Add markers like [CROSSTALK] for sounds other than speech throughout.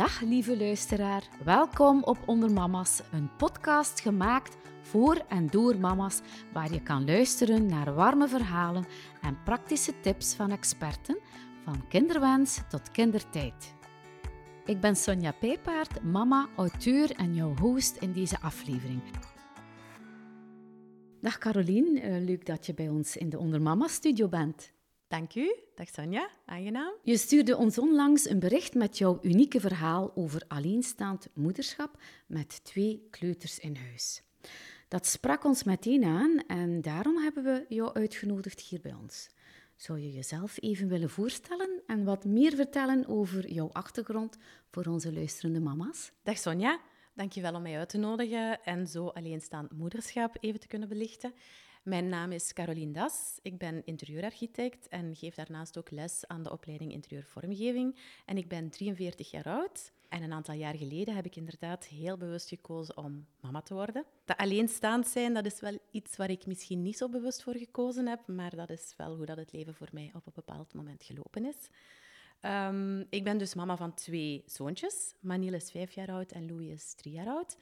Dag lieve luisteraar, welkom op Onder Mama's, een podcast gemaakt voor en door mama's, waar je kan luisteren naar warme verhalen en praktische tips van experten, van kinderwens tot kindertijd. Ik ben Sonja Pijpaard, mama, auteur en jouw host in deze aflevering. Dag Carolien, uh, leuk dat je bij ons in de Onder Mama studio bent. Dank u. Dag Sonja, aangenaam. Je stuurde ons onlangs een bericht met jouw unieke verhaal over alleenstaand moederschap met twee kleuters in huis. Dat sprak ons meteen aan en daarom hebben we jou uitgenodigd hier bij ons. Zou je jezelf even willen voorstellen en wat meer vertellen over jouw achtergrond voor onze luisterende mama's? Dag Sonja, dankjewel om mij uit te nodigen en zo alleenstaand moederschap even te kunnen belichten. Mijn naam is Caroline Das. Ik ben interieurarchitect en geef daarnaast ook les aan de opleiding interieurvormgeving. En ik ben 43 jaar oud. En een aantal jaar geleden heb ik inderdaad heel bewust gekozen om mama te worden. Dat alleenstaand zijn, dat is wel iets waar ik misschien niet zo bewust voor gekozen heb, maar dat is wel hoe dat het leven voor mij op een bepaald moment gelopen is. Um, ik ben dus mama van twee zoontjes. Maniel is vijf jaar oud en Louis is drie jaar oud.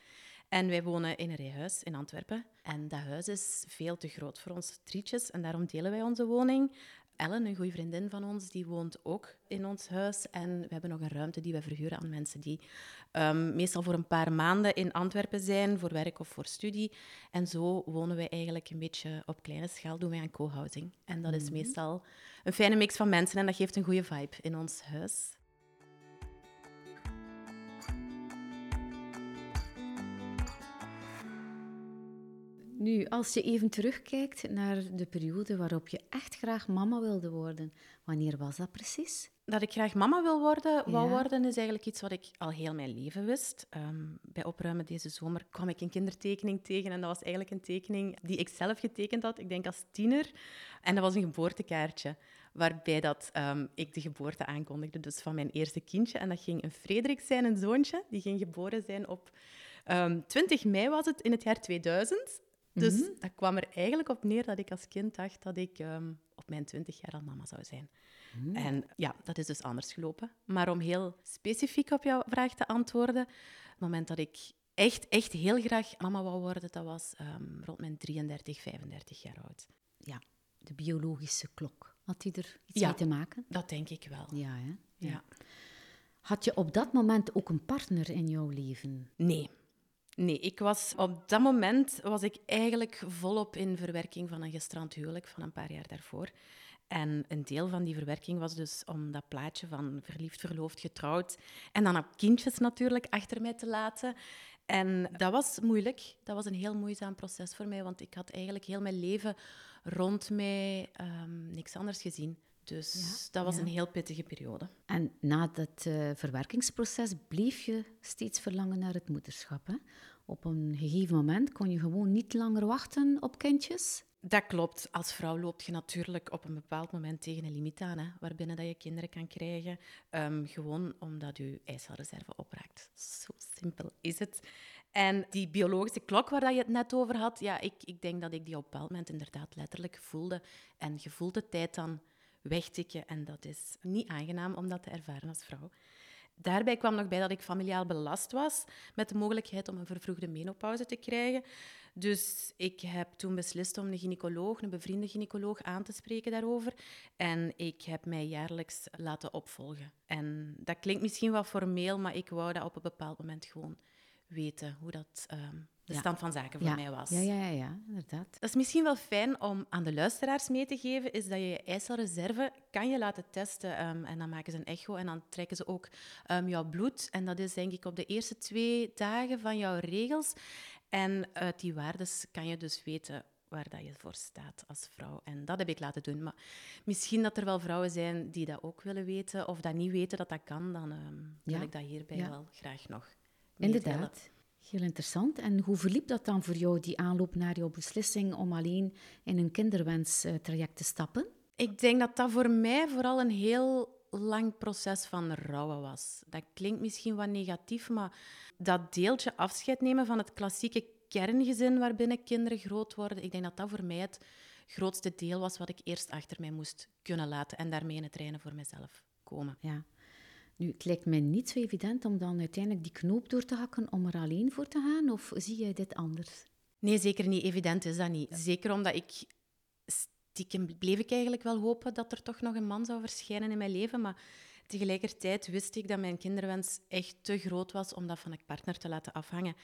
En wij wonen in een rijhuis in Antwerpen. En dat huis is veel te groot voor ons drietjes en daarom delen wij onze woning. Ellen, een goede vriendin van ons, die woont ook in ons huis. En we hebben nog een ruimte die we verhuren aan mensen die um, meestal voor een paar maanden in Antwerpen zijn, voor werk of voor studie. En zo wonen wij eigenlijk een beetje op kleine schaal, doen wij aan co-housing. En dat is mhm. meestal een fijne mix van mensen en dat geeft een goede vibe in ons huis. Nu, als je even terugkijkt naar de periode waarop je echt graag mama wilde worden, wanneer was dat precies? Dat ik graag mama wil worden, wou worden, is eigenlijk iets wat ik al heel mijn leven wist. Ehm, bij opruimen deze zomer kwam ik een kindertekening tegen en dat was eigenlijk een tekening die ik zelf getekend had, ik denk als tiener. En dat was een geboortekaartje, waarbij dat, ehm, ik de geboorte aankondigde dus van mijn eerste kindje. En dat ging een Frederik zijn, een zoontje, die ging geboren zijn op... 20 ehm, mei was het in het jaar 2000. Dus mm dat kwam er eigenlijk op neer dat ik als kind dacht dat ik ehm, op mijn twintig jaar al mama zou zijn. Mhm. En ja, dat is dus anders gelopen. Maar om heel specifiek op jouw vraag te antwoorden, het moment dat ik echt, echt heel graag mama wou worden, dat was um, rond mijn 33, 35 jaar oud. Ja, de biologische klok. Had die er iets mee te maken? dat denk ik wel. Ja, hè? ja. Had je op dat moment ook een partner in jouw leven? Nee, Nee, ik was op dat moment was ik eigenlijk volop in verwerking van een gestrand huwelijk van een paar jaar daarvoor. En een deel van die verwerking was dus om dat plaatje van verliefd, verloofd, getrouwd en dan ook kindjes natuurlijk achter mij te laten. En dat was moeilijk. Dat was een heel moeizaam proces voor mij, want ik had eigenlijk heel mijn leven rond mij um, niks anders gezien. Dus dat was een heel pittige periode. En na dat uh, verwerkingsproces bleef je steeds verlangen naar het moederschap. Hè? Op een gegeven moment kon je gewoon niet langer wachten op kindjes. Dat klopt. Als vrouw loop je natuurlijk op een bepaald moment tegen een limiet aan, hè, waarbinnen dat je kinderen kan krijgen. Um, gewoon omdat je eicelreserve opraakt. Zo simpel is het. En die biologische klok waar je het net over had, ja, ik, ik denk dat ik die op een bepaald moment inderdaad letterlijk voelde. En je voelt de tijd dan wegtikken. En dat is niet aangenaam om dat te ervaren als vrouw. Daarbij kwam nog bij dat ik familiaal belast was met de mogelijkheid om een vervroegde menopauze te krijgen. Dus ik heb toen beslist om een gynaecoloog, een bevriende gynaecoloog, aan te spreken daarover. En ik heb mij jaarlijks laten opvolgen. En dat klinkt misschien wat formeel, maar ik wou dat op een bepaald moment gewoon weten hoe dat ehm, de stand van zaken voor mij was. Ja, ja, ja, ja, inderdaad. Dat is misschien wel fijn om aan de luisteraars mee te geven, is dat je je eicelreserve kan je laten testen. Um, en dan maken ze een echo en dan trekken ze ook um, jouw bloed. En dat is denk ik op de eerste twee dagen van jouw regels. En uit die waardes kan je dus weten waar dat je voor staat als vrouw. En dat heb ik laten doen. Maar misschien dat er wel vrouwen zijn die dat ook willen weten of dat niet weten dat dat kan, dan um, wil ik dat hierbij wel graag nog Inderdaad. Heel interessant. En hoe verliep dat dan voor jou, die aanloop naar jouw beslissing om alleen in een kinderwenstraject te stappen? Ik denk dat dat voor mij vooral een heel lang proces van rouwen was. Dat klinkt misschien wat negatief, maar dat deeltje afscheid nemen van het klassieke kerngezin waarbinnen kinderen groot worden, ik denk dat dat voor mij het grootste deel was wat ik eerst achter mij moest kunnen laten en daarmee in het reinen voor mezelf komen. Ja. Nu, het lijkt mij niet zo evident om dan uiteindelijk die knoop door te hakken om er alleen voor te gaan, of zie jij dit anders? Nee, zeker niet. Evident is dat niet. Zeker omdat ik stiekem bleef ik eigenlijk wel hopen dat er toch nog een man zou verschijnen in mijn leven, maar tegelijkertijd wist ik dat mijn kinderwens echt te groot was om dat van een partner te laten afhangen.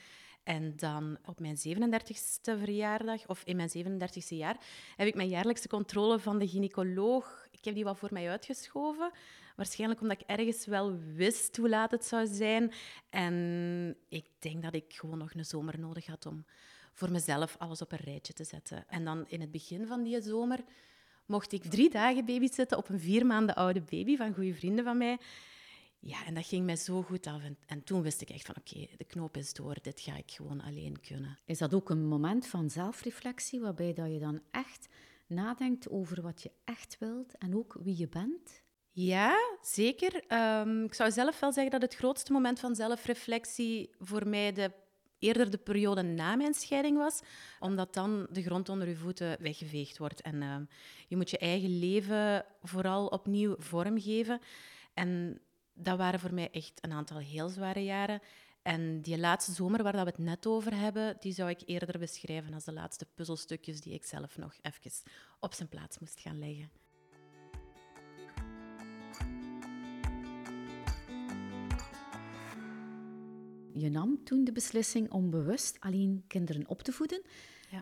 En dan op mijn 37e verjaardag, of in mijn 37e jaar, heb ik mijn jaarlijkse controle van de gynaecoloog. Ik heb die wat voor mij uitgeschoven. Waarschijnlijk omdat ik ergens wel wist hoe laat het zou zijn. En ik denk dat ik gewoon nog een zomer nodig had om voor mezelf alles op een rijtje te zetten. En dan in het begin van die zomer mocht ik drie dagen babysitten op een vier maanden oude baby van goede vrienden van mij. Ja, en dat ging mij zo goed af. En, en toen wist ik echt van, oké, de knoop is door. Dit ga ik gewoon alleen kunnen. Is dat ook een moment van zelfreflectie, waarbij dat je dan echt nadenkt over wat je echt wilt en ook wie je bent? Ja, zeker. Um, ik zou zelf wel zeggen dat het grootste moment van zelfreflectie voor mij de, eerder de periode na mijn scheiding was, omdat dan de grond onder je voeten weggeveegd wordt. En uh, je moet je eigen leven vooral opnieuw vormgeven. En dat waren voor mij echt een aantal heel zware jaren. En die laatste zomer waar we het net over hebben, die zou ik eerder beschrijven als de laatste puzzelstukjes die ik zelf nog even op zijn plaats moest gaan leggen. Je nam toen de beslissing om bewust alleen kinderen op te voeden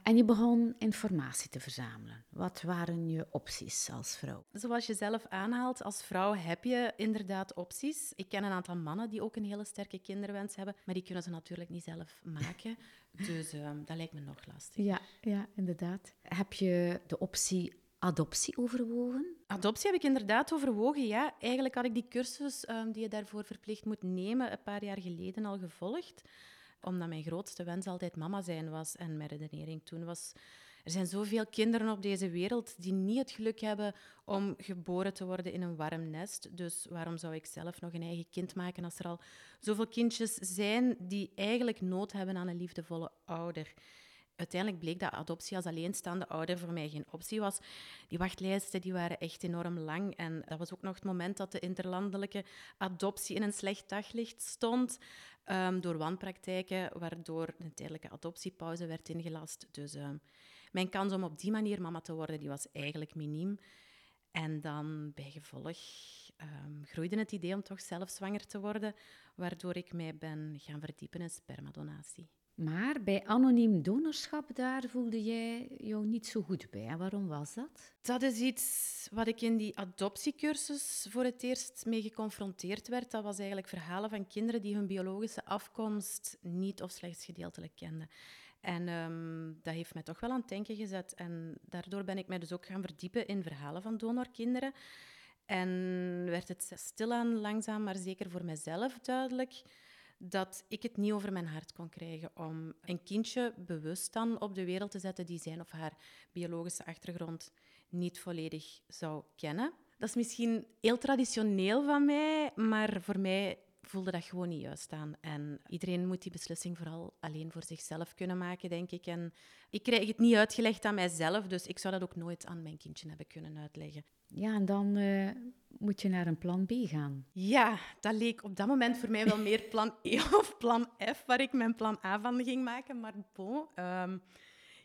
en je begon informatie te verzamelen. Wat waren je opties als vrouw? Zoals je zelf aanhaalt, als vrouw heb je inderdaad opties. Ik ken een aantal mannen die ook een hele sterke kinderwens hebben, maar die kunnen ze natuurlijk niet zelf maken. [LAUGHS] dus uh, dat lijkt me nog lastig. Ja, ja, inderdaad. Heb je de optie adoptie overwogen? Adoptie heb ik inderdaad overwogen, ja. Eigenlijk had ik die cursus um, die je daarvoor verplicht moet nemen een paar jaar geleden al gevolgd omdat mijn grootste wens altijd mama zijn was. En mijn redenering toen was... Er zijn zoveel kinderen op deze wereld die niet het geluk hebben om geboren te worden in een warm nest. Dus waarom zou ik zelf nog een eigen kind maken als er al zoveel kindjes zijn die eigenlijk nood hebben aan een liefdevolle ouder? Uiteindelijk bleek dat adoptie als alleenstaande ouder voor mij geen optie was. Die wachtlijsten die waren echt enorm lang. En dat was ook nog het moment dat de interlandelijke adoptie in een slecht daglicht stond. Um, door wanpraktijken, waardoor een tijdelijke adoptiepauze werd ingelast. Dus um, mijn kans om op die manier mama te worden, die was eigenlijk miniem. En dan bij gevolg um, groeide het idee om toch zelf zwanger te worden, waardoor ik mij ben gaan verdiepen in spermadonatie. Maar bij anoniem donorschap, daar voelde jij jou niet zo goed bij. Waarom was dat? Dat is iets wat ik in die adoptiecursus voor het eerst mee geconfronteerd werd. Dat was eigenlijk verhalen van kinderen die hun biologische afkomst niet of slechts gedeeltelijk kenden. En um, dat heeft mij toch wel aan het denken gezet. En daardoor ben ik mij dus ook gaan verdiepen in verhalen van donorkinderen. En werd het stilaan langzaam, maar zeker voor mezelf duidelijk dat ik het niet over mijn hart kon krijgen om een kindje bewust dan op de wereld te zetten die zijn of haar biologische achtergrond niet volledig zou kennen. Dat is misschien heel traditioneel van mij, maar voor mij voelde dat gewoon niet juist aan. En iedereen moet die beslissing vooral alleen voor zichzelf kunnen maken, denk ik. En ik krijg het niet uitgelegd aan mijzelf, dus ik zou dat ook nooit aan mijn kindje hebben kunnen uitleggen. Ja, en dan uh, moet je naar een plan B gaan. Ja, dat leek op dat moment voor mij wel meer plan E [LAUGHS] of plan F, waar ik mijn plan A van ging maken. Maar bon, um,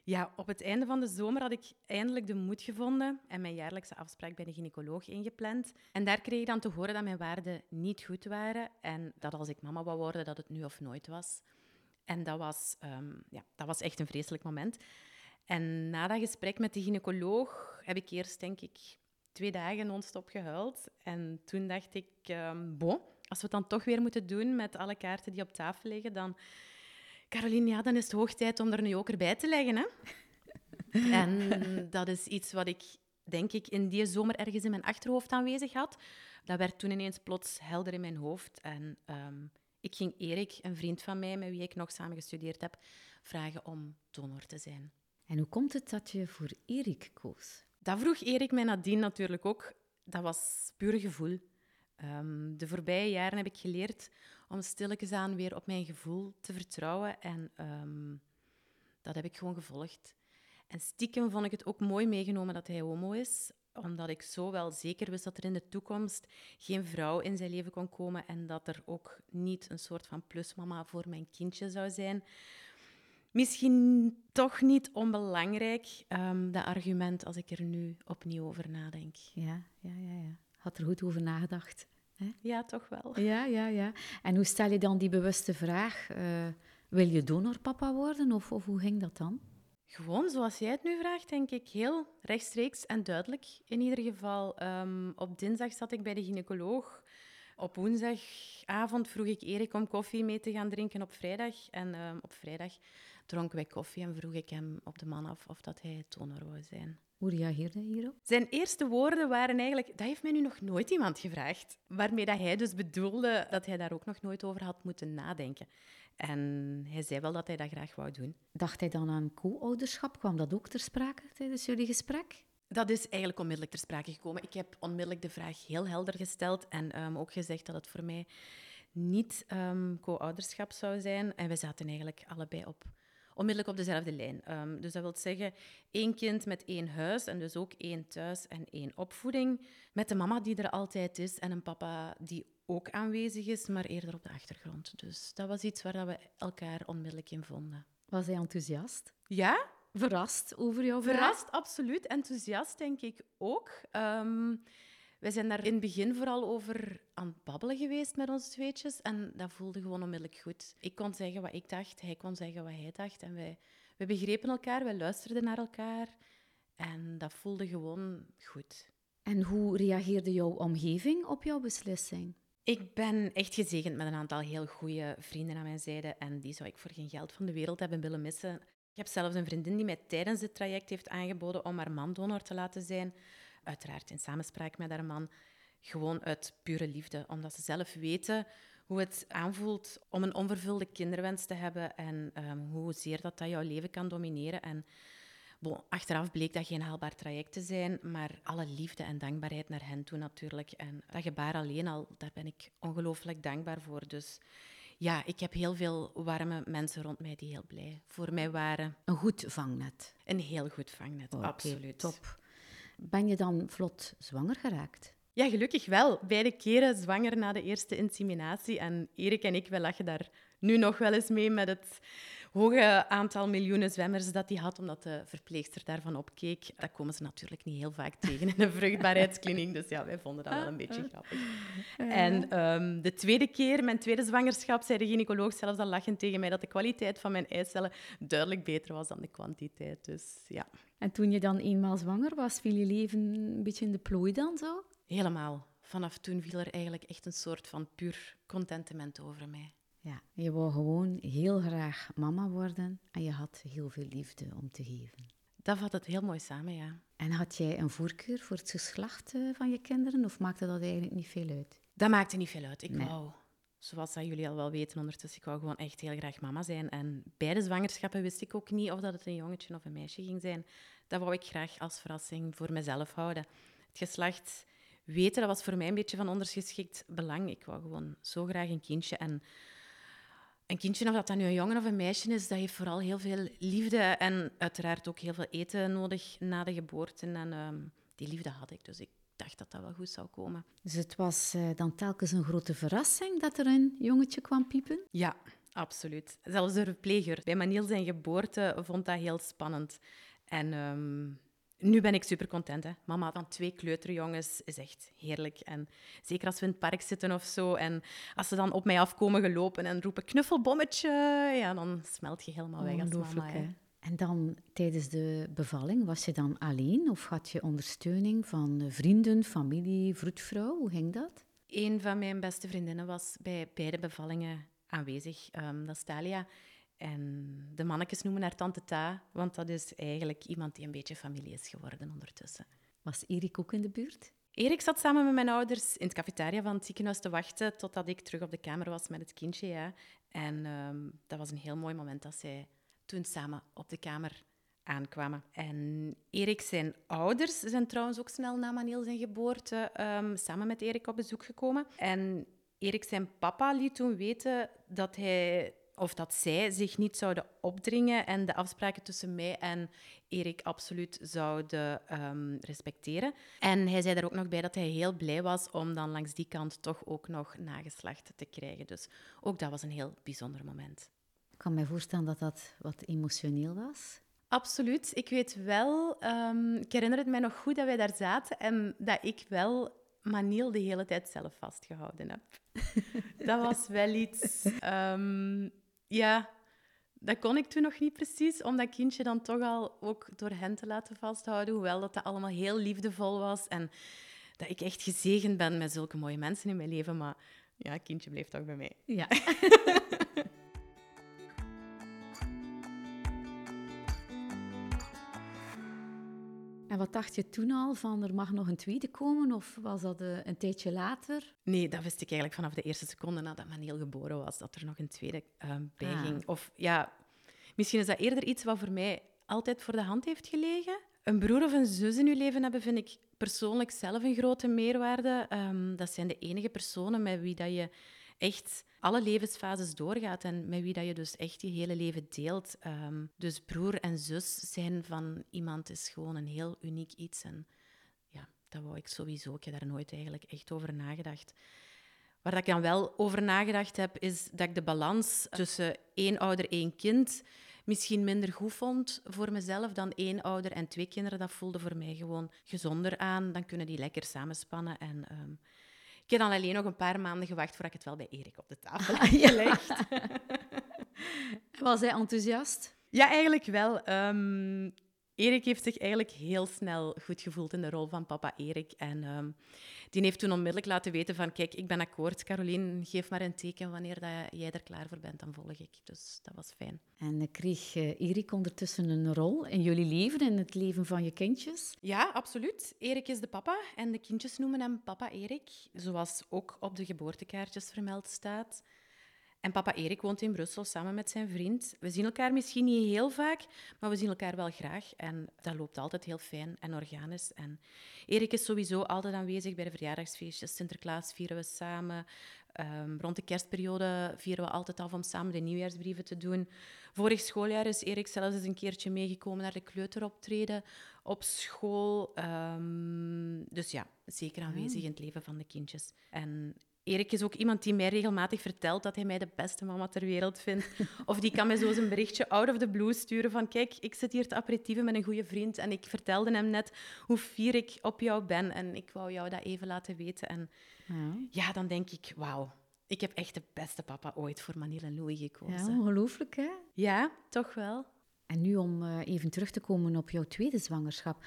ja, op het einde van de zomer had ik eindelijk de moed gevonden en mijn jaarlijkse afspraak bij de gynaecoloog ingepland. En daar kreeg ik dan te horen dat mijn waarden niet goed waren en dat als ik mama wou worden, dat het nu of nooit was. En dat was, um, ja, dat was echt een vreselijk moment. En na dat gesprek met de gynaecoloog heb ik eerst, denk ik, twee dagen non-stop gehuild. En toen dacht ik, um, bon, als we het dan toch weer moeten doen met alle kaarten die op tafel liggen, dan Caroline, ja, dan is het hoog tijd om er nu ook bij te leggen. Hè? en dat is iets wat ik, denk ik, in die zomer ergens in mijn achterhoofd aanwezig had. Dat werd toen ineens plots helder in mijn hoofd. En um, ik ging Erik, een vriend van mij, met wie ik nog samen gestudeerd heb, vragen om donor te zijn. En hoe komt het dat je voor Erik koos? Dat vroeg Erik mij nadien natuurlijk ook. Dat was puur gevoel. Um, de voorbije jaren heb ik geleerd om stilletjes aan weer op mijn gevoel te vertrouwen. En um, dat heb ik gewoon gevolgd. En stiekem vond ik het ook mooi meegenomen dat hij homo is. omdat ik zo wel zeker wist dat er in de toekomst geen vrouw in zijn leven kon komen en dat er ook niet een soort van plusmama voor mijn kindje zou zijn. Misschien toch niet onbelangrijk, um, dat argument, als ik er nu opnieuw over nadenk. Ja, ja, ja. ja. Had er goed over nagedacht. Hè? Ja, toch wel. Ja, ja, ja. En hoe stel je dan die bewuste vraag? Uh, wil je donorpapa worden of, of hoe ging dat dan? Gewoon zoals jij het nu vraagt, denk ik. Heel rechtstreeks en duidelijk. In ieder geval, um, op dinsdag zat ik bij de gynaecoloog. Op woensdagavond vroeg ik Erik om koffie mee te gaan drinken op vrijdag. En um, op vrijdag dronken wij koffie en vroeg ik hem op de man af of dat hij donor wou zijn. Hoe reageerde hij hierop? Zijn eerste woorden waren eigenlijk... Dat heeft mij nu nog nooit iemand gevraagd. Waarmee dat hij dus bedoelde dat hij daar ook nog nooit over had moeten nadenken. En hij zei wel dat hij dat graag wou doen. Dacht hij dan aan co-ouderschap? Kwam dat ook ter sprake tijdens jullie gesprek? Dat is eigenlijk onmiddellijk ter sprake gekomen. Ik heb onmiddellijk de vraag heel helder gesteld en um, ook gezegd dat het voor mij niet um, co-ouderschap zou zijn. En we zaten eigenlijk allebei op onmiddellijk op dezelfde lijn. Um, dus dat wil zeggen één kind met één huis en dus ook één thuis en één opvoeding. Met de mama die er altijd is en een papa die ook aanwezig is, maar eerder op de achtergrond. Dus dat was iets waar we elkaar onmiddellijk in vonden. Was hij enthousiast? Ja. Verrast over jouw vraag? Verrast, absoluut. Enthousiast, denk ik ook. Um, wij zijn daar in het begin vooral over aan het babbelen geweest met ons tweetjes. En dat voelde gewoon onmiddellijk goed. Ik kon zeggen wat ik dacht, hij kon zeggen wat hij dacht. En wij, wij begrepen elkaar, wij luisterden naar elkaar. En dat voelde gewoon goed. En hoe reageerde jouw omgeving op jouw beslissing? Ik ben echt gezegend met een aantal heel goede vrienden aan mijn zijde. En die zou ik voor geen geld van de wereld hebben willen missen. Ik heb zelfs een vriendin die mij tijdens het traject heeft aangeboden om haar man donor te laten zijn uiteraard in samenspraak met haar man, gewoon uit pure liefde, omdat ze zelf weten hoe het aanvoelt om een onvervulde kinderwens te hebben en um, ehm, hoezeer dat, dat jouw leven kan domineren. En bon, achteraf bleek dat geen haalbaar traject te zijn, maar alle liefde en dankbaarheid naar hen toe natuurlijk. En dat gebaar alleen al, daar ben ik ongelooflijk dankbaar voor. Dus ja, ik heb heel veel warme mensen rond mij die heel blij voor mij waren. Een goed vangnet. Een heel goed vangnet, absoluut. Top. Ben je dan vlot zwanger geraakt? Ja, gelukkig wel. Beide keren zwanger na de eerste inseminatie. En Erik en ik, we lachen daar nu nog wel eens mee met het hoge aantal miljoenen zwemmers dat hij had, omdat de verpleegster daarvan opkeek. Dat komen ze natuurlijk niet heel vaak tegen in een vruchtbaarheidskliniek. Dus ja, wij vonden dat wel een beetje grappig. En um, de tweede keer, mijn tweede zwangerschap, zei de gynaecoloog zelfs al lachend tegen mij dat de kwaliteit van mijn eicellen duidelijk beter was dan de kwantiteit. Dus ja. En toen je dan eenmaal zwanger was, viel je leven een beetje in de plooi dan zo? Helemaal. Vanaf toen viel er eigenlijk echt een soort van puur contentement over mij. Ja, je wou gewoon heel graag mama worden en je had heel veel liefde om te geven. Dat vat het heel mooi samen, ja. En had jij een voorkeur voor het geslacht eh, van je kinderen of maakte dat eigenlijk niet veel uit? Dat maakte niet veel uit. Ik wou, zoals dat jullie al wel weten ondertussen, ik wou gewoon echt heel graag mama zijn. En bij de zwangerschappen wist ik ook niet of dat het een jongetje of een meisje ging zijn. Dat wou ik graag als verrassing voor mezelf houden. Het geslacht weten, dat was voor mij een beetje van ondergeschikt belang. Ik wou gewoon zo graag een kindje en een kindje, of dat, dat nu een jongen of een meisje is, dat heeft vooral heel veel liefde en uiteraard ook heel veel eten nodig na de geboorte. En ehm, die liefde had ik, dus ik dacht dat dat wel goed zou komen. Dus het was uh, dan telkens een grote verrassing dat er een jongetje kwam piepen? Ja, absoluut. Zelfs de verpleger bij Maniel zijn geboorte vond dat heel spannend. En um, nu ben ik super content. Hè. Mama van twee kleuterjongens is echt heerlijk. En zeker als we in het park zitten of zo. En als ze dan op mij afkomen gelopen en roepen knuffelbommetje. Ja, dan smelt je helemaal weg als mama. Hè. En dan tijdens de bevalling, was je dan alleen? Of had je ondersteuning van vrienden, familie, vroedvrouw? Hoe ging dat? Een van mijn beste vriendinnen was bij beide bevallingen aanwezig. Um, dat is Talia. En de mannetjes noemen haar tante Ta, want dat is eigenlijk iemand die een beetje familie is geworden ondertussen. Was Erik ook in de buurt? Erik zat samen met mijn ouders in het cafetaria van het ziekenhuis te wachten totdat ik terug op de kamer was met het kindje. Ja. En um, dat was een heel mooi moment dat zij toen samen op de kamer aankwamen. En Erik zijn ouders zijn trouwens ook snel na Maniel zijn geboorte um, samen met Erik op bezoek gekomen. En Erik zijn papa liet toen weten dat hij of dat zij zich niet zouden opdringen en de afspraken tussen mij en Erik absoluut zouden ehm, respecteren. En hij zei daar ook nog bij dat hij heel blij was om dan langs die kant toch ook nog nageslacht te krijgen. Dus ook dat was een heel bijzonder moment. Ik kan me voorstellen dat dat wat emotioneel was. Absoluut. Ik weet wel, um, ik herinner het mij nog goed dat wij daar zaten en dat ik wel Maniel de hele tijd zelf vastgehouden heb. [LAUGHS] dat was wel iets. Um, ja, dat kon ik toen nog niet precies, om dat kindje dan toch al ook door hen te laten vasthouden. Hoewel dat, dat allemaal heel liefdevol was en dat ik echt gezegend ben met zulke mooie mensen in mijn leven. Maar ja, kindje bleef toch bij mij. Ja. [LAUGHS] En wat dacht je toen al van er mag nog een tweede komen? Of was dat uh, een tijdje later? Nee, dat wist ik eigenlijk vanaf de eerste seconde nadat Maniel geboren was, dat er nog een tweede uh, bij ah. ging. Of ja, misschien is dat eerder iets wat voor mij altijd voor de hand heeft gelegen. Een broer of een zus in je leven hebben, vind ik persoonlijk zelf een grote meerwaarde. Um, dat zijn de enige personen met wie dat je echt alle levensfases doorgaat en met wie dat je dus echt je hele leven deelt. Ehm, dus broer en zus zijn van iemand is gewoon een heel uniek iets. En ja, dat wou ik sowieso. Ik heb daar nooit eigenlijk echt over nagedacht. Waar ik dan wel over nagedacht heb, is dat ik de balans tussen één ouder, één kind misschien minder goed vond voor mezelf dan één ouder en twee kinderen. Dat voelde voor mij gewoon gezonder aan. Dan kunnen die lekker samenspannen. En ehm, ik heb dan alleen nog een paar maanden gewacht voordat ik het wel bij Erik op de tafel had gelegd. [LAUGHS] Was hij enthousiast? Ja, eigenlijk wel. Um, Erik heeft zich eigenlijk heel snel goed gevoeld in de rol van papa Erik. En um, die heeft toen onmiddellijk laten weten van, kijk, ik ben akkoord. Caroline, geef maar een teken wanneer dat jij er klaar voor bent, dan volg ik. Dus dat was fijn. En kreeg uh, Erik ondertussen een rol in jullie leven, in het leven van je kindjes? Ja, absoluut. Erik is de papa en de kindjes noemen hem papa Erik. Zoals ook op de geboortekaartjes vermeld staat. En papa Erik woont in Brussel samen met zijn vriend. We zien elkaar misschien niet heel vaak, maar we zien elkaar wel graag. En dat loopt altijd heel fijn en organisch. En Erik is sowieso altijd aanwezig bij de verjaardagsfeestjes. Sinterklaas vieren we samen. Um, rond de kerstperiode vieren we altijd af om samen de nieuwjaarsbrieven te doen. Vorig schooljaar is Erik zelfs eens een keertje meegekomen naar de kleuteroptreden op school. Um, dus ja, zeker aanwezig in het leven van de kindjes. En Erik is ook iemand die mij regelmatig vertelt dat hij mij de beste mama ter wereld vindt. [LAUGHS] Of die kan mij zo eens een berichtje out of the blue sturen van kijk, ik zit hier te aperitieven met een goede vriend en ik vertelde hem net hoe fier ik op jou ben en ik wou jou dat even laten weten. En ja, ja dan denk ik, wauw, ik heb echt de beste papa ooit voor Manil en Louis gekozen. Ja, ongelooflijk hè? Ja, toch wel. En nu om uh, even terug te komen op jouw tweede zwangerschap.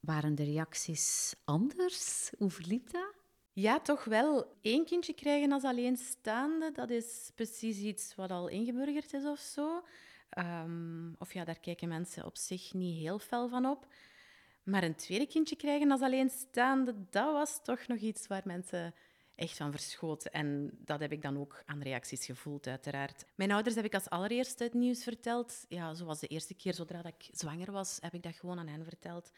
Waren de reacties anders? Hoe verliep dat? Ja, toch wel. Eén kindje krijgen als alleenstaande, dat is precies iets wat al ingeburgerd is of zo. Um, of ja, daar kijken mensen op zich niet heel fel van op. Maar een tweede kindje krijgen als alleenstaande, dat was toch nog iets waar mensen echt van verschoten. En dat heb ik dan ook aan reacties gevoeld, uiteraard. Mijn ouders heb ik als allereerste het nieuws verteld. Ja, zoals de eerste keer, zodra ik zwanger was, heb ik dat gewoon aan hen verteld.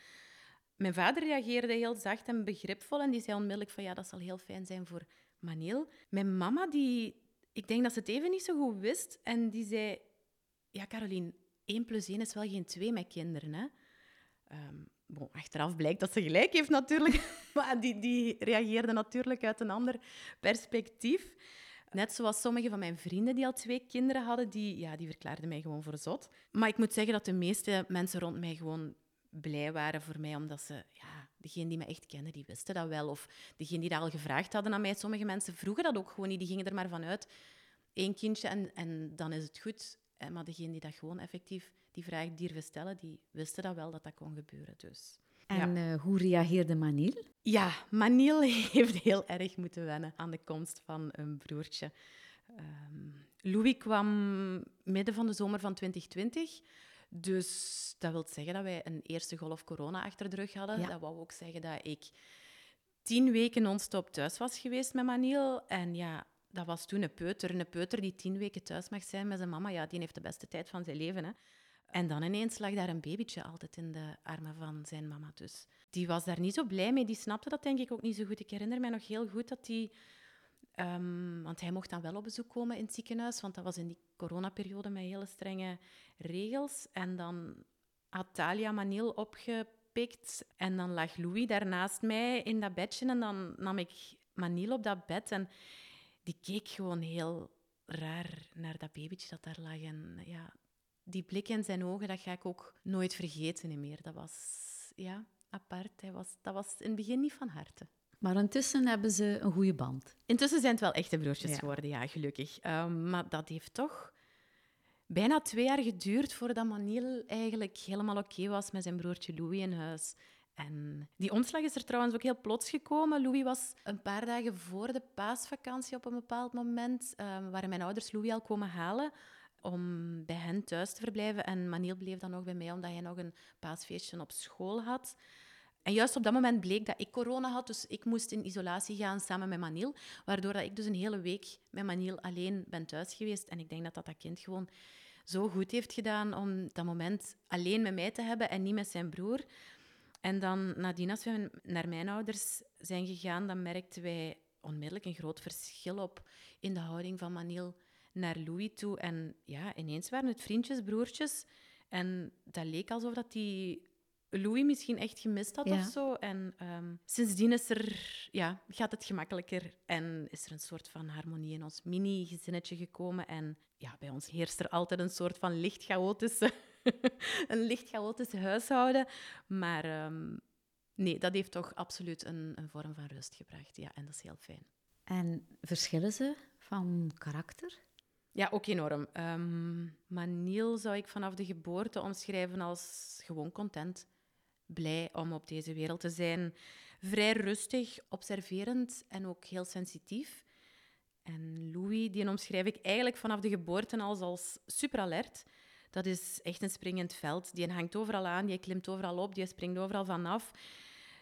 Mijn vader reageerde heel zacht en begripvol en die zei onmiddellijk van ja, dat zal heel fijn zijn voor Manil. Mijn mama, die, ik denk dat ze het even niet zo goed wist en die zei, ja Caroline, 1 plus 1 is wel geen 2 met kinderen. Hè? Um, bon, achteraf blijkt dat ze gelijk heeft natuurlijk, [LAUGHS] maar die, die reageerde natuurlijk uit een ander perspectief. Net zoals sommige van mijn vrienden die al twee kinderen hadden, die, ja, die verklaarden mij gewoon voor zot. Maar ik moet zeggen dat de meeste mensen rond mij gewoon blij waren voor mij, omdat ze, ja, degenen die me echt kennen, die wisten dat wel. Of degenen die dat al gevraagd hadden aan mij, sommige mensen vroegen dat ook gewoon niet, die gingen er maar vanuit. Eén kindje en, en dan is het goed. Eh, maar degenen die dat gewoon effectief die vraag durven stellen, die wisten dat wel dat dat kon gebeuren. Dus. En ja. uh, hoe reageerde Manil? Ja, Manil [LAUGHS] heeft heel erg moeten wennen aan de komst van een broertje. Um, Louis kwam midden van de zomer van 2020. Dus dat wil zeggen dat wij een eerste golf corona achter de rug hadden. Dat wou ook zeggen dat ik tien weken non-stop thuis was geweest met Maniel. En ja, dat was toen een peuter. Een peuter die tien weken thuis mag zijn met zijn mama, ja, die heeft de beste tijd van zijn leven. Hè. En dan ineens lag daar een babytje altijd in de armen van zijn mama. Dus die was daar niet zo blij mee. Die snapte dat denk ik ook niet zo goed. Ik herinner mij nog heel goed dat die Ehm, want hij mocht dan wel op bezoek komen in het ziekenhuis, want dat was in die coronaperiode met hele strenge regels. En dan had Talia Manil opgepikt en dan lag Louis daarnaast mij in dat bedje en dan nam ik Manil op dat bed en die keek gewoon heel raar naar dat babytje dat daar lag. En ja, die blik in zijn ogen, dat ga ik ook nooit vergeten meer. Dat was, ja, apart. Hij was, dat was in het begin niet van harte. Maar intussen hebben ze een goede band. Intussen zijn het wel echte broertjes geworden, ja, gelukkig. Ehm, maar dat heeft toch bijna twee jaar geduurd voordat Manil eigenlijk helemaal oké was met zijn broertje Louis in huis. En die omslag is er trouwens ook heel plots gekomen. Louis was een paar dagen voor de paasvakantie op een bepaald moment, um, waren mijn ouders Louis al komen halen om bij hen thuis te verblijven. En Manil bleef dan nog bij mij, omdat hij nog een paasfeestje op school had. En juist op dat moment bleek dat ik corona had, dus ik moest in isolatie gaan samen met Manil, waardoor dat ik dus een hele week met Manil alleen ben thuis geweest. En ik denk dat dat, dat kind gewoon zo goed heeft gedaan om dat moment alleen met mij te hebben en niet met zijn broer. En dan nadien, als we naar mijn ouders zijn gegaan, dan merkten wij onmiddellijk een groot verschil op in de houding van Manil naar Louis toe. En ja, ineens waren het vriendjes, broertjes. En dat leek alsof dat die Louis misschien echt gemist had of zo. En um, sindsdien is er, ja, gaat het gemakkelijker en is er een soort van harmonie in ons mini-gezinnetje gekomen. En ja, bij ons heerst er altijd een soort van licht chaotische, [LAUGHS] een licht chaotische huishouden. Maar um, nee, dat heeft toch absoluut een, een vorm van rust gebracht. Ja, en dat is heel fijn. En verschillen ze van karakter? Ja, ook enorm. Um, maar Niel zou ik vanaf de geboorte omschrijven als gewoon content. Blij om op deze wereld te zijn. Vrij rustig, observerend en ook heel sensitief. En Louis, die omschrijf ik eigenlijk vanaf de geboorte als, als super alert. Dat is echt een springend veld. Die hangt overal aan, die klimt overal op, die springt overal vanaf.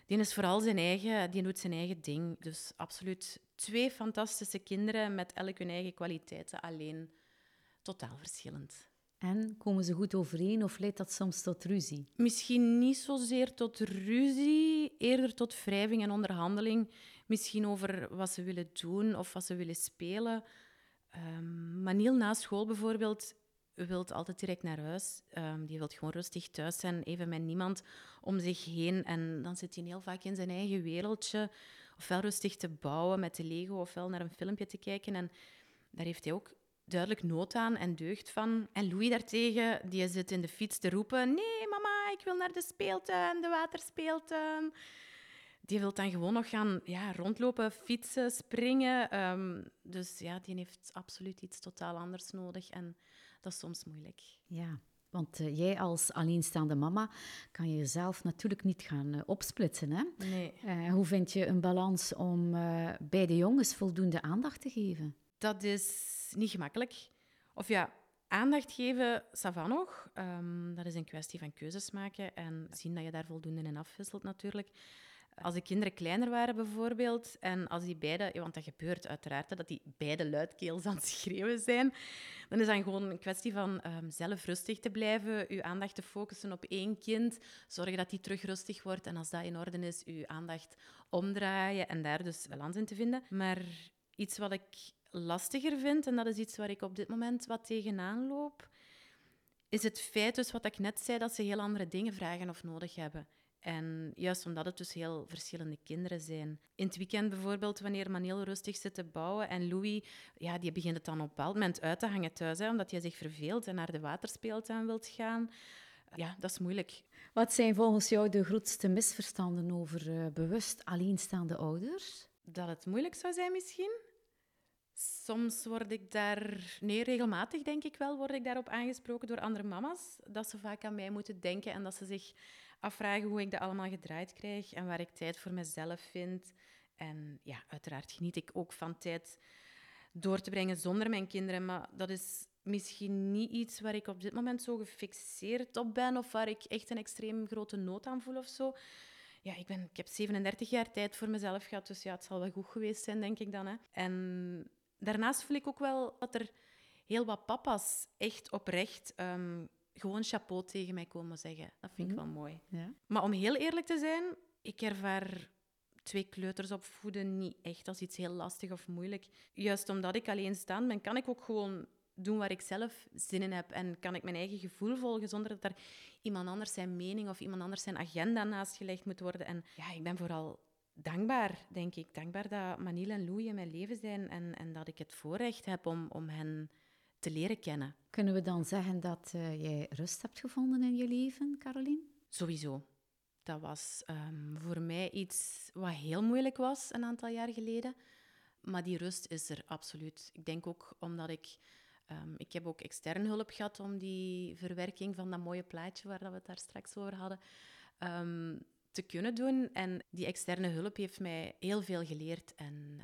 Die is vooral zijn eigen, die doet zijn eigen ding. Dus absoluut twee fantastische kinderen met elk hun eigen kwaliteiten, alleen totaal verschillend. En komen ze goed overeen of leidt dat soms tot ruzie? Misschien niet zozeer tot ruzie, eerder tot wrijving en onderhandeling. Misschien over wat ze willen doen of wat ze willen spelen. Um, Maniel na school bijvoorbeeld wilt altijd direct naar huis. Um, die wil gewoon rustig thuis zijn, even met niemand om zich heen. En dan zit hij heel vaak in zijn eigen wereldje. Ofwel rustig te bouwen met de Lego, ofwel naar een filmpje te kijken. En daar heeft hij ook duidelijk nood aan en deugd van. En Louis daartegen, die zit in de fiets te roepen... Nee, mama, ik wil naar de speeltuin, de waterspeeltuin. Die wil dan gewoon nog gaan ja, rondlopen, fietsen, springen. Um, dus ja, die heeft absoluut iets totaal anders nodig. En dat is soms moeilijk. Ja, want uh, jij als alleenstaande mama kan jezelf natuurlijk niet gaan uh, opsplitsen. Hè? Nee. Uh, hoe vind je een balans om bij de jongens voldoende aandacht te geven? Dat is niet gemakkelijk. Of ja, aandacht geven, ça va nog. Um, dat is een kwestie van keuzes maken en zien dat je daar voldoende in afwisselt natuurlijk. Als de kinderen kleiner waren bijvoorbeeld, en als die beide, want dat gebeurt uiteraard, dat die beide luidkeels aan het schreeuwen zijn, dan is dat gewoon een kwestie van um, zelf rustig te blijven, uw aandacht te focussen op één kind, zorgen dat die terug rustig wordt en als dat in orde is, uw aandacht omdraaien en daar dus balans in te vinden. Maar iets wat ik lastiger vind, en dat is iets waar ik op dit moment wat tegenaan loop, is het feit, dus wat ik net zei, dat ze heel andere dingen vragen of nodig hebben. En juist omdat het dus heel verschillende kinderen zijn. In het weekend bijvoorbeeld, wanneer Maneel rustig zit te bouwen en Louis, ja, die begint het dan op een bepaald moment uit te hangen thuis, hè, omdat hij zich verveelt en naar de waterspeeltuin wilt gaan. Ja, dat is moeilijk. Wat zijn volgens jou de grootste misverstanden over uh, bewust alleenstaande ouders? Dat het moeilijk zou zijn misschien. Soms word ik daar, nee, regelmatig denk ik wel, word ik daarop aangesproken door andere mama's. Dat ze vaak aan mij moeten denken en dat ze zich afvragen hoe ik dat allemaal gedraaid krijg en waar ik tijd voor mezelf vind. En ja, uiteraard geniet ik ook van tijd door te brengen zonder mijn kinderen. Maar dat is misschien niet iets waar ik op dit moment zo gefixeerd op ben of waar ik echt een extreem grote nood aan voel of zo. Ja, ik, ben, ik heb 37 jaar tijd voor mezelf gehad, dus ja, het zal wel goed geweest zijn, denk ik dan. Hè. En daarnaast voel ik ook wel dat er heel wat papa's echt oprecht um, gewoon chapeau tegen mij komen zeggen. Dat vind ik mhm. wel mooi. Ja. Maar om heel eerlijk te zijn, ik ervaar twee kleuters opvoeden niet echt als iets heel lastig of moeilijk. Juist omdat ik alleen staan ben, kan ik ook gewoon doen waar ik zelf zin in heb. En kan ik mijn eigen gevoel volgen zonder dat er iemand anders zijn mening of iemand anders zijn agenda naast gelegd moet worden. En ja, ik ben vooral dankbaar, denk ik. Dankbaar dat Manil en Louie in mijn leven zijn en, en dat ik het voorrecht heb om, om hen te leren kennen. Kunnen we dan zeggen dat uh, jij rust hebt gevonden in je leven, Caroline? Sowieso. Dat was um, voor mij iets wat heel moeilijk was een aantal jaar geleden. Maar die rust is er absoluut. Ik denk ook omdat ik... Um, ik heb ook externe hulp gehad om die verwerking van dat mooie plaatje waar we het daar straks over hadden um, te kunnen doen. En die externe hulp heeft mij heel veel geleerd. En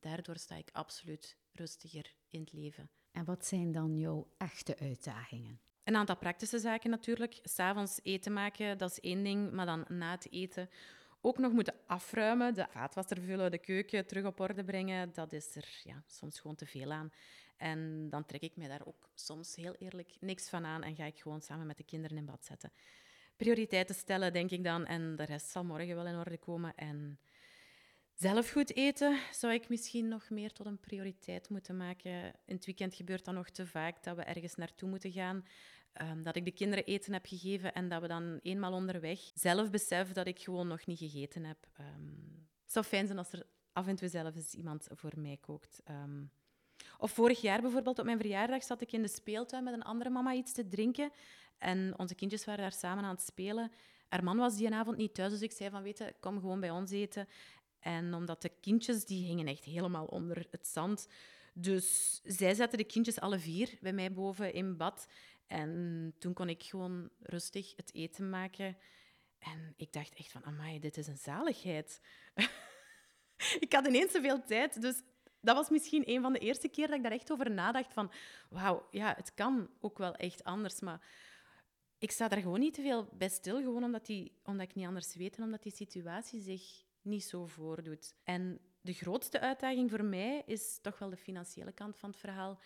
daardoor sta ik absoluut rustiger in het leven. En wat zijn dan jouw echte uitdagingen? Een aantal praktische zaken natuurlijk. S'avonds eten maken, dat is één ding. Maar dan na het eten ook nog moeten afruimen, de vaatwasser vullen, de keuken terug op orde brengen, dat is er ja, soms gewoon te veel aan. En dan trek ik mij daar ook soms heel eerlijk niks van aan en ga ik gewoon samen met de kinderen in bad zetten. Prioriteiten stellen, denk ik dan, en de rest zal morgen wel in orde komen. En zelf goed eten zou ik misschien nog meer tot een prioriteit moeten maken. In het weekend gebeurt dat nog te vaak dat we ergens naartoe moeten gaan. Ehm, dat ik de kinderen eten heb gegeven en dat we dan eenmaal onderweg zelf beseffen dat ik gewoon nog niet gegeten heb. Um, het zou fijn zijn als er af en toe zelf eens iemand voor mij kookt. Um, of vorig jaar bijvoorbeeld op mijn verjaardag zat ik in de speeltuin met een andere mama iets te drinken. En onze kindjes waren daar samen aan het spelen. Haar man was die avond niet thuis, dus ik zei van, weet je, kom gewoon bij ons eten. En omdat de kindjes, die hingen echt helemaal onder het zand. Dus zij zetten de kindjes alle vier bij mij boven in bad. En toen kon ik gewoon rustig het eten maken. En ik dacht echt van, amai, dit is een zaligheid. [LAUGHS] ik had ineens zoveel tijd, dus dat was misschien een van de eerste keer dat ik daar echt over nadacht van, wauw, ja, het kan ook wel echt anders, maar ik sta daar gewoon niet te veel bij stil, gewoon omdat, die, omdat ik niet anders weet en omdat die situatie zich niet zo voordoet. En de grootste uitdaging voor mij is toch wel de financiële kant van het verhaal.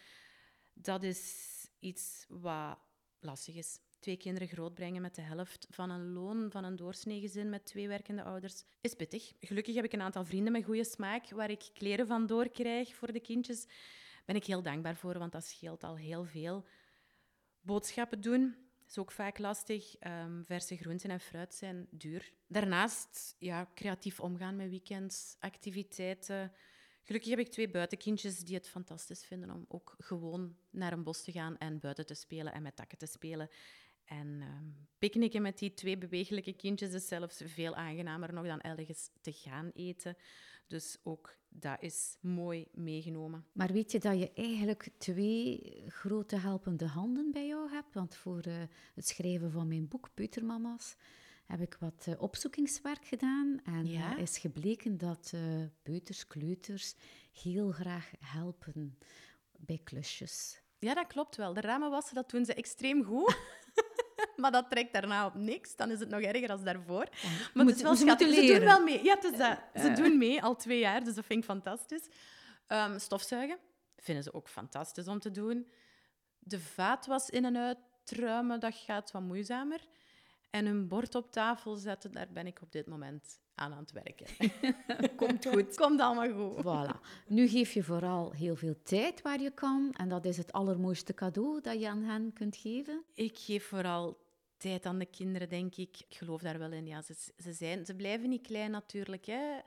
Dat is iets wat lastig is. Twee kinderen grootbrengen met de helft van een loon van een doorsnee gezin met twee werkende ouders is pittig. Gelukkig heb ik een aantal vrienden met goede smaak waar ik kleren van doorkrijg voor de kindjes. Ben ik heel dankbaar voor, want dat scheelt al heel veel. Boodschappen doen, is ook vaak lastig. Um, verse groenten en fruit zijn duur. Daarnaast ja, creatief omgaan met weekends, activiteiten. Gelukkig heb ik twee buitenkindjes die het fantastisch vinden om ook gewoon naar een bos te gaan en buiten te spelen en met takken te spelen. En um, picknicken met die twee bewegelijke kindjes is zelfs veel aangenamer nog dan ergens te gaan eten. Dus ook dat is mooi meegenomen. Maar weet je dat je eigenlijk twee grote helpende handen bij jou hebt? Want voor uh, het schrijven van mijn boek Peutermama's heb ik wat uh, opzoekingswerk gedaan. En ja? is gebleken dat peuters, kleuters heel graag helpen bij klusjes. Ja, dat klopt wel. De ramen wassen, dat doen ze extreem goed. [LAUGHS] [LAUGHS] maar dat trekt daarna op niks. Dan is het nog erger dan daarvoor. maar het is wel schattig. Ze doen wel mee. Ja, is dat. Ze doen mee al twee jaar, dus dat vind ik fantastisch. Um, stofzuigen vinden ze ook fantastisch om te doen. De vaat was in en uit truimen, dat gaat wat moeizamer. En een bord op tafel zetten, daar ben ik op dit moment aan aan het werken. [LAUGHS] Komt goed. [LAUGHS] Komt allemaal goed. Voilà. Nu geef je vooral heel veel tijd waar je kan. En dat is het allermooiste cadeau dat je aan hen kunt geven. Ik geef vooral tijd aan de kinderen, denk ik. Ik geloof daar wel in. Ja, ze, ze, zijn, ze blijven niet klein natuurlijk. Hè.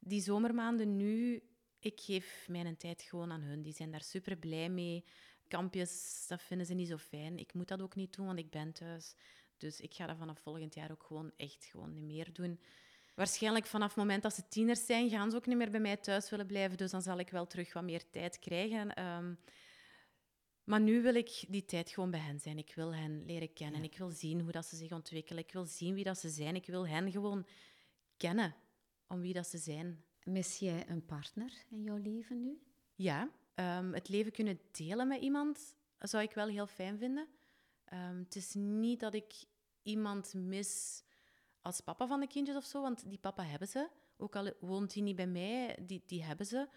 Die zomermaanden nu, ik geef mijn tijd gewoon aan hun. Die zijn daar super blij mee. Kampjes, dat vinden ze niet zo fijn. Ik moet dat ook niet doen, want ik ben thuis. Dus ik ga dat vanaf volgend jaar ook gewoon echt gewoon niet meer doen. Waarschijnlijk vanaf het moment dat ze tieners zijn, gaan ze ook niet meer bij mij thuis willen blijven. Dus dan zal ik wel terug wat meer tijd krijgen. Ehm, maar nu wil ik die tijd gewoon bij hen zijn. Ik wil hen leren kennen. Ik wil zien hoe dat ze zich ontwikkelen. Ik wil zien wie dat ze zijn. Ik wil hen gewoon kennen om wie dat ze zijn. Mis jij een partner in jouw leven nu? Ja. Um, het leven kunnen delen met iemand zou ik wel heel fijn vinden. Um, het is niet dat ik iemand mis als papa van de kindjes of zo, want die papa hebben ze. Ook al woont hij niet bij mij, die, die hebben ze.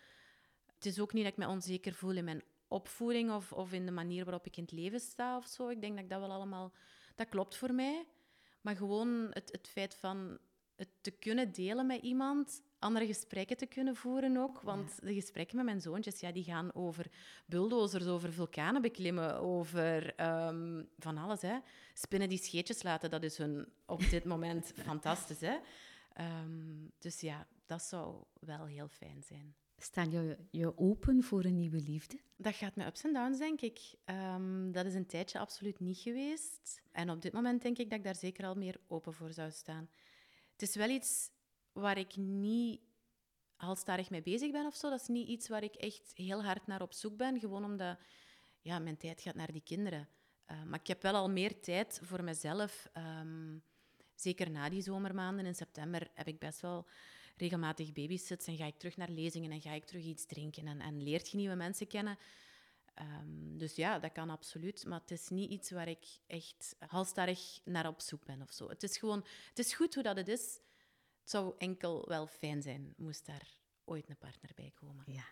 Het is ook niet dat ik me onzeker voel in mijn opvoeding of, of in de manier waarop ik in het leven sta of zo. Ik denk dat ik dat wel allemaal... Dat klopt voor mij. Maar gewoon het, het feit van het te kunnen delen met iemand, andere gesprekken te kunnen voeren ook. Want de gesprekken met mijn zoontjes, ja, die gaan over bulldozers, over vulkanen beklimmen, over ehm, van alles. Hè. Spinnen die scheetjes laten, dat is hun op dit moment [LAUGHS] fantastisch. Hè. Ehm, dus ja, dat zou wel heel fijn zijn. Staan je, je open voor een nieuwe liefde? Dat gaat met ups en downs, denk ik. Ehm, dat is een tijdje absoluut niet geweest. En op dit moment denk ik dat ik daar zeker al meer open voor zou staan. Het is wel iets waar ik niet halstarig mee bezig ben of zo. Dat is niet iets waar ik echt heel hard naar op zoek ben. Gewoon omdat ja, mijn tijd gaat naar die kinderen. Uh, maar ik heb wel al meer tijd voor mezelf. Um, zeker na die zomermaanden in september heb ik best wel regelmatig babysits en ga ik terug naar lezingen en ga ik terug iets drinken en, en leert je nieuwe mensen kennen. Um, dus ja, dat kan absoluut. Maar het is niet iets waar ik echt halstarrig naar op zoek ben of zo. Het is gewoon, het is goed hoe dat het is. Het zou enkel wel fijn zijn, moest daar ooit een partner bij komen. Ja.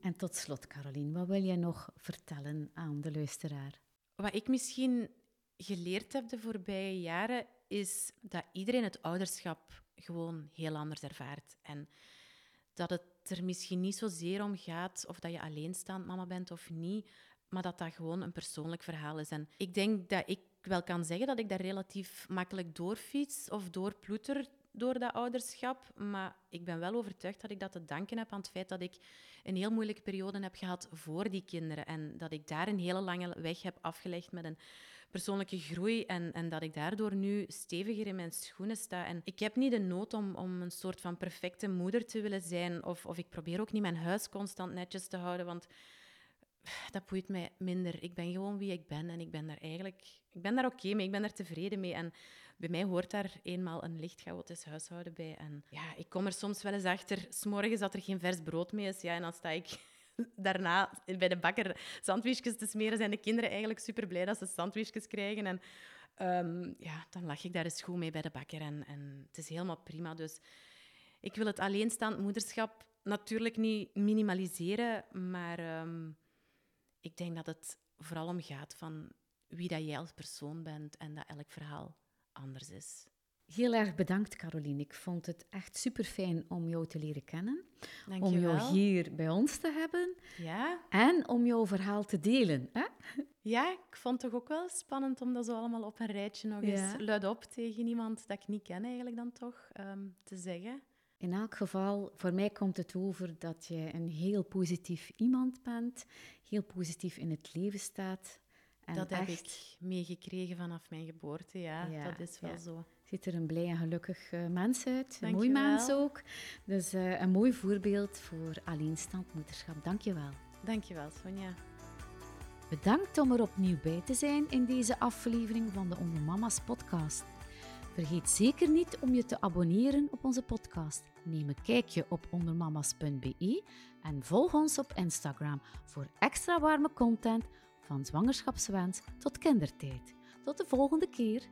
En tot slot, Caroline, wat wil jij nog vertellen aan de luisteraar? Wat ik misschien geleerd heb de voorbije jaren, is dat iedereen het ouderschap gewoon heel anders ervaart. En dat het er misschien niet zozeer om gaat of dat je alleenstaand mama bent of niet, maar dat dat gewoon een persoonlijk verhaal is. En ik denk dat ik wel kan zeggen dat ik daar relatief makkelijk doorfiets of doorploeter door dat ouderschap. Maar ik ben wel overtuigd dat ik dat te danken heb aan het feit dat ik een heel moeilijke periode heb gehad voor die kinderen. En dat ik daar een hele lange weg heb afgelegd met een persoonlijke groei. En, en dat ik daardoor nu steviger in mijn schoenen sta. En ik heb niet de nood om, om een soort van perfecte moeder te willen zijn. Of, of ik probeer ook niet mijn huis constant netjes te houden. Want dat boeit mij minder. Ik ben gewoon wie ik ben en ik ben daar eigenlijk ik ben daar oké mee, ik ben daar tevreden mee. En bij mij hoort daar eenmaal een licht chaotisch huishouden bij. En ja, ik kom er soms wel eens achter, s'morgens dat er geen vers brood mee is. Ja, en dan sta ik [LAUGHS] daarna bij de bakker sandwichjes te smeren, zijn de kinderen eigenlijk super blij dat ze sandwichjes krijgen. En um, ja, dan lach ik daar eens goed mee bij de bakker. En, en het is helemaal prima. Dus ik wil het alleenstaand moederschap natuurlijk niet minimaliseren, maar um, ik denk dat het vooral om gaat van wie dat jij als persoon bent en dat elk verhaal anders is. Heel erg bedankt, Caroline. Ik vond het echt super fijn om jou te leren kennen. Dank om jou hier bij ons te hebben. Ja. En om jouw verhaal te delen. Hè? Ja, ik vond het toch ook wel spannend om dat zo allemaal op een rijtje nog eens luidop tegen iemand dat ik niet ken eigenlijk dan toch um, te zeggen. In elk geval, voor mij komt het over dat je een heel positief iemand bent, heel positief in het leven staat. En dat heb ik meegekregen vanaf mijn geboorte, ja, dat is wel zo. Ziet er een blij en gelukkig uh, mens uit, een mooi mens ook. Dus uh, een mooi voorbeeld voor alleenstaand moederschap. Dank je wel. Dank je wel, Sonja. Bedankt om er opnieuw bij te zijn in deze aflevering van de Onder Mama's podcast. Vergeet zeker niet om je te abonneren op onze podcast. Neem een kijkje op ondermamas.be en volg ons op Instagram voor extra warme content van zwangerschapswens tot kindertijd. Tot de volgende keer.